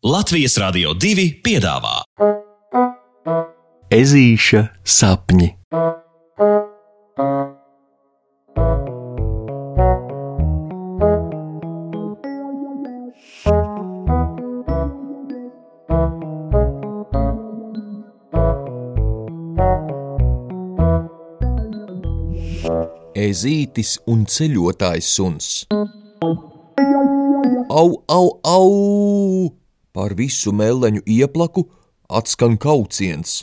Latvijas Rādio 2 piedāvā Ezīša sapņi. Ezītis un ceļotājs suns. Au, au, au! Pār visu meleņu ieplaku atskan kauciens.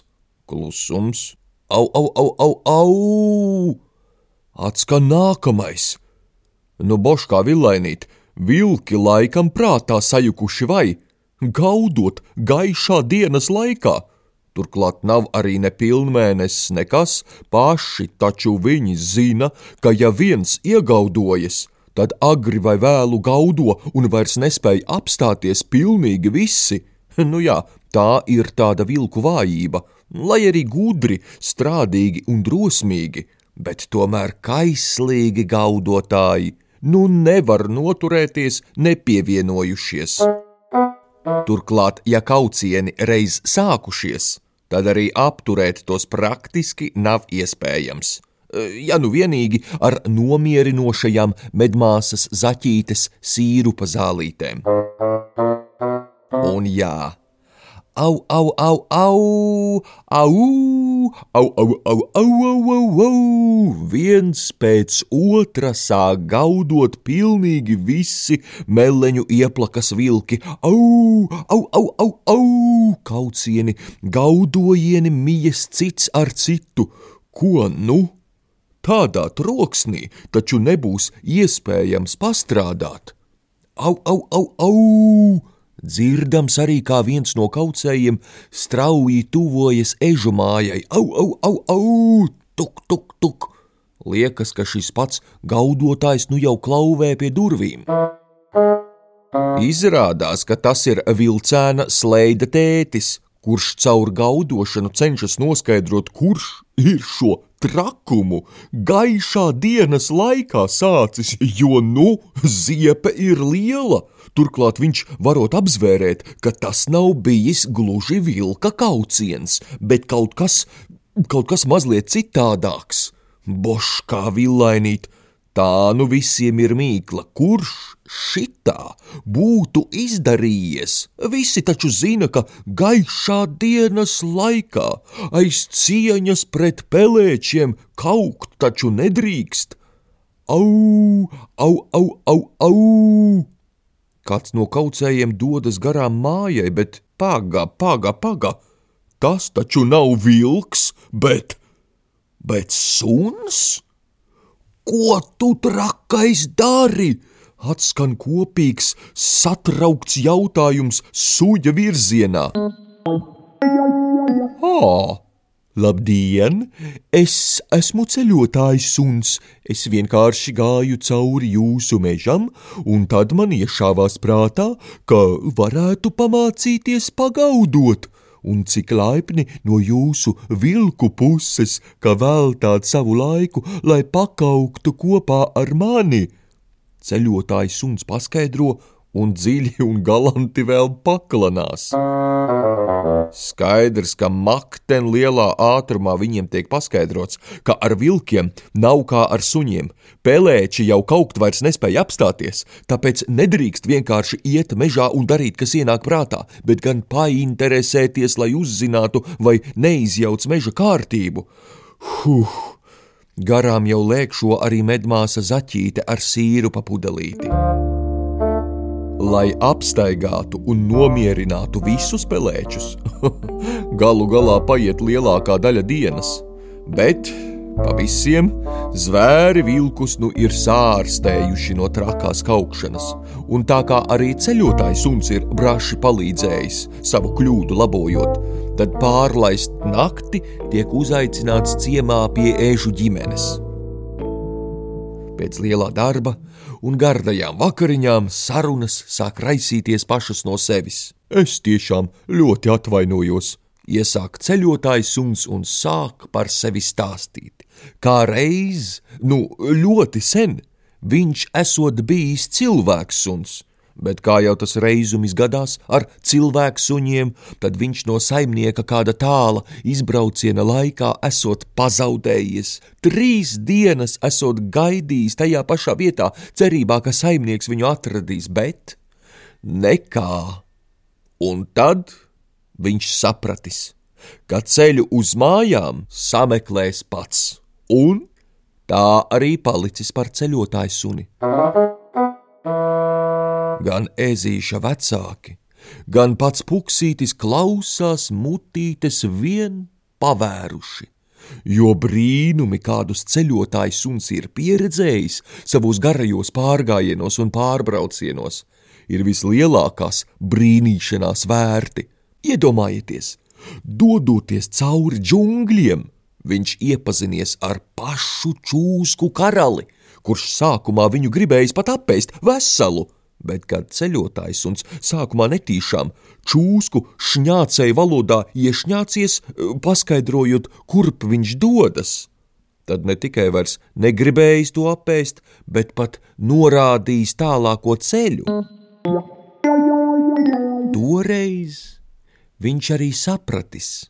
Klusums. Au, au, au, au, au! Atskan nākamais. Nu, boškā villainīt, vilki laikam prātā sajukuši vai, gaudot gaišā dienas laikā. Turklāt nav arī ne pilnmēnesis, nekas, paši taču viņi zina, ka ja viens iegaudojas, tad agri vai vēlu gaudo un vairs nespēja apstāties pilnīgi visi. Nu jā, tā ir tāda vilku vājība, lai arī gudri, strādīgi un drosmīgi, bet tomēr kaislīgi gaudotāji, nu nevar noturēties nepievienojušies. Turklāt, ja kaucieni reiz sākušies, tad arī apturēt tos praktiski nav iespējams. Ja nu vienīgi ar nomierinošajām medmāsas zaķītes sīrupa zālītēm. Un jā, au, au, au, au, au, au, au, au, au, au, au, au, viens pēc otra sāk gaudot pilnīgi visi meleņu ieplakas vilki. Au, au, au, au, au, kaucieni, gaudojieni mijas cits ar citu. Ko nu? Tādā troksnī taču nebūs iespējams pastrādāt. Au, au, au, au! Dzirdams arī, kā viens no kaucējiem strauji tuvojas ežu mājai. Au, au, au, au! Tuk, tuk, tuk! Liekas, ka šis pats gaudotājs nu jau klauvē pie durvīm. Izrādās, ka tas ir vilcēna sleida tētis, kurš caur gaudošanu cenšas noskaidrot, kurš ir šo trakumu gaišā dienas laikā sācis, jo nu ziepe ir liela. Turklāt viņš varot apzvērēt, ka tas nav bijis gluži vilka kauciens, bet kaut kas, kaut kas mazliet citādāks. Bošs kā villainīt, tā nu visiem ir mīkla, kurš šitā būtu izdarījies. Visi taču zina, ka gaišā dienas laikā aiz cieņas pret pelēčiem kaukt taču nedrīkst. Au, au, au, au, au! Kāds no kaucējiem dodas garām mājai, bet paga, paga, paga. Tas taču nav vilks, bet, bet suns? Ko tu trakais dari? Atskan kopīgs, satraukts jautājums suja virzienā. Ā, labdien! Es esmu ceļotājs suns. Es vienkārši gāju cauri jūsu mežam, un tad man iešāvās prātā, ka varētu pamācīties pagaudot un cik laipni no jūsu vilku puses, ka veltāt savu laiku, lai pakauktu kopā ar mani. Ceļotājs suns paskaidro, un dziļi un galanti vēl paklanās. Skaidrs, ka makten lielā ātrumā viņiem tiek paskaidrots, ka ar vilkiem nav kā ar suņiem. Pelēči jau kaut vairs nespēja apstāties, tāpēc nedrīkst vienkārši iet mežā un darīt, kas ienāk prātā, bet gan painteresēties, lai uzzinātu, vai neizjauc meža kārtību. Huh! Garām jau lēkšo arī medmāsa zaķīte ar sīru pa pudelīti. Lai apstaigātu un nomierinātu visus pelēčus, galu galā paiet lielākā daļa dienas, bet pa visiem zvēri vilkus nu ir sārstējuši no trakās kaukšanas, un tā kā arī ceļotājs suns ir braši palīdzējis savu kļūdu labojot, tad pārlaist nakti tiek uzaicināts ciemā pie ēžu ģimenes. Pēc lielā darba un gardajām vakariņām sarunas sāk raisīties pašas no sevis. Es tiešām ļoti atvainojos, iesāk ceļotājs suns un sāk par sevi stāstīt. Kā reiz, nu ļoti sen, viņš esot bijis cilvēks suns, bet kā jau tas reizumis gadās ar cilvēku suņiem, tad viņš no saimnieka kāda tāla izbrauciena laikā esot pazaudējies. Trīs dienas esot gaidījis tajā pašā vietā, cerībā, ka saimnieks viņu atradīs, bet nekā. Un tad viņš sapratis, ka ceļu uz mājām sameklēs pats, un tā arī palicis par ceļotāju suni gan ezīša vecāki, gan pats puksītis klausās mutītes vien pavēruši. Jo brīnumi, kādus ceļotājs suns ir pieredzējis savos garajos pārgājienos un pārbraucienos, ir vislielākās brīnīšanās vērti. Iedomājieties, dodoties cauri džungļiem, viņš iepazinies ar pašu čūsku karali, kurš sākumā viņu gribējis pat apēst veselu, bet kad ceļotājs un sākumā netīšām čūsku šņācēju valodā iešņācies, paskaidrojot, kurp viņš dodas. Tad ne tikai vairs negribējis to apēst, bet pat norādījis tālāko ceļu. Toreiz viņš arī sapratis,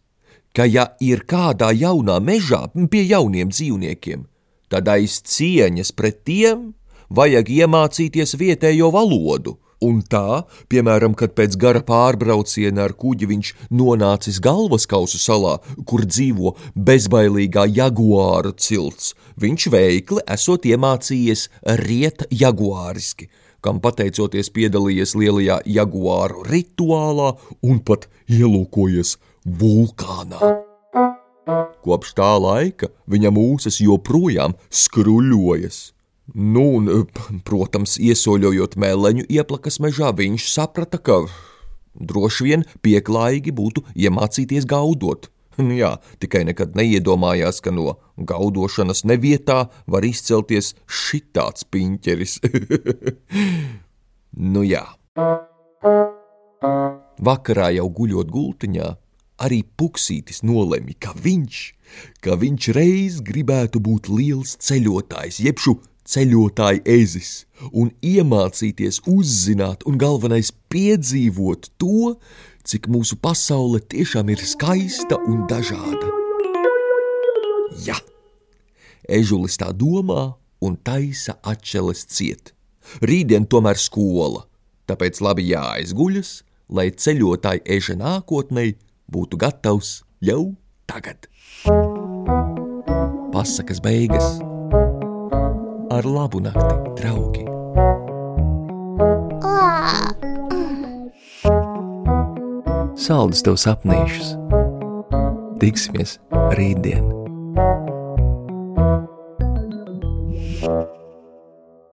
ka ja ir kādā jaunā mežā pie jauniem dzīvniekiem, tad aiz cieņas pret tiem vajag iemācīties vietējo valodu. Un tā, piemēram, kad pēc gara pārbrauciena ar kuģi viņš nonācis galvaskausu salā, kur dzīvo bezbailīgā jaguāra cilts, viņš veikli esot iemācījies riet jaguāriski, kam pateicoties piedalījies lielajā jaguāru rituālā un pat ielūkojies vulkānā. Kopš tā laika viņa mūsas joprojām skruļojas. Nu, un, protams, iesoļojot meleņu ieplakas mežā, viņš saprata, ka droši vien pieklājīgi būtu iemācīties gaudot. Nu jā, tikai nekad neiedomājās, ka no gaudošanas nevietā var izcelties šitāds piņķeris. nu jā. Vakarā jau guļot gultiņā, arī Puksītis nolemj, ka viņš, ka viņš reiz gribētu būt liels ceļotājs, jebšu ceļotāja ezis un iemācīties uzzināt un galvenais piedzīvot to, cik mūsu pasaule tiešām ir skaista un dažāda. Ja, ežulis tā domā un taisa atšķeles ciet. Rītdien tomēr skola, tāpēc labi jāaizguļas, lai ceļotāji eža nākotnē būtu gatavs jau tagad. Pasakas beigas ar labu nakti, draugi! Saldus tev sapnīšus! Tiksimies rītdien!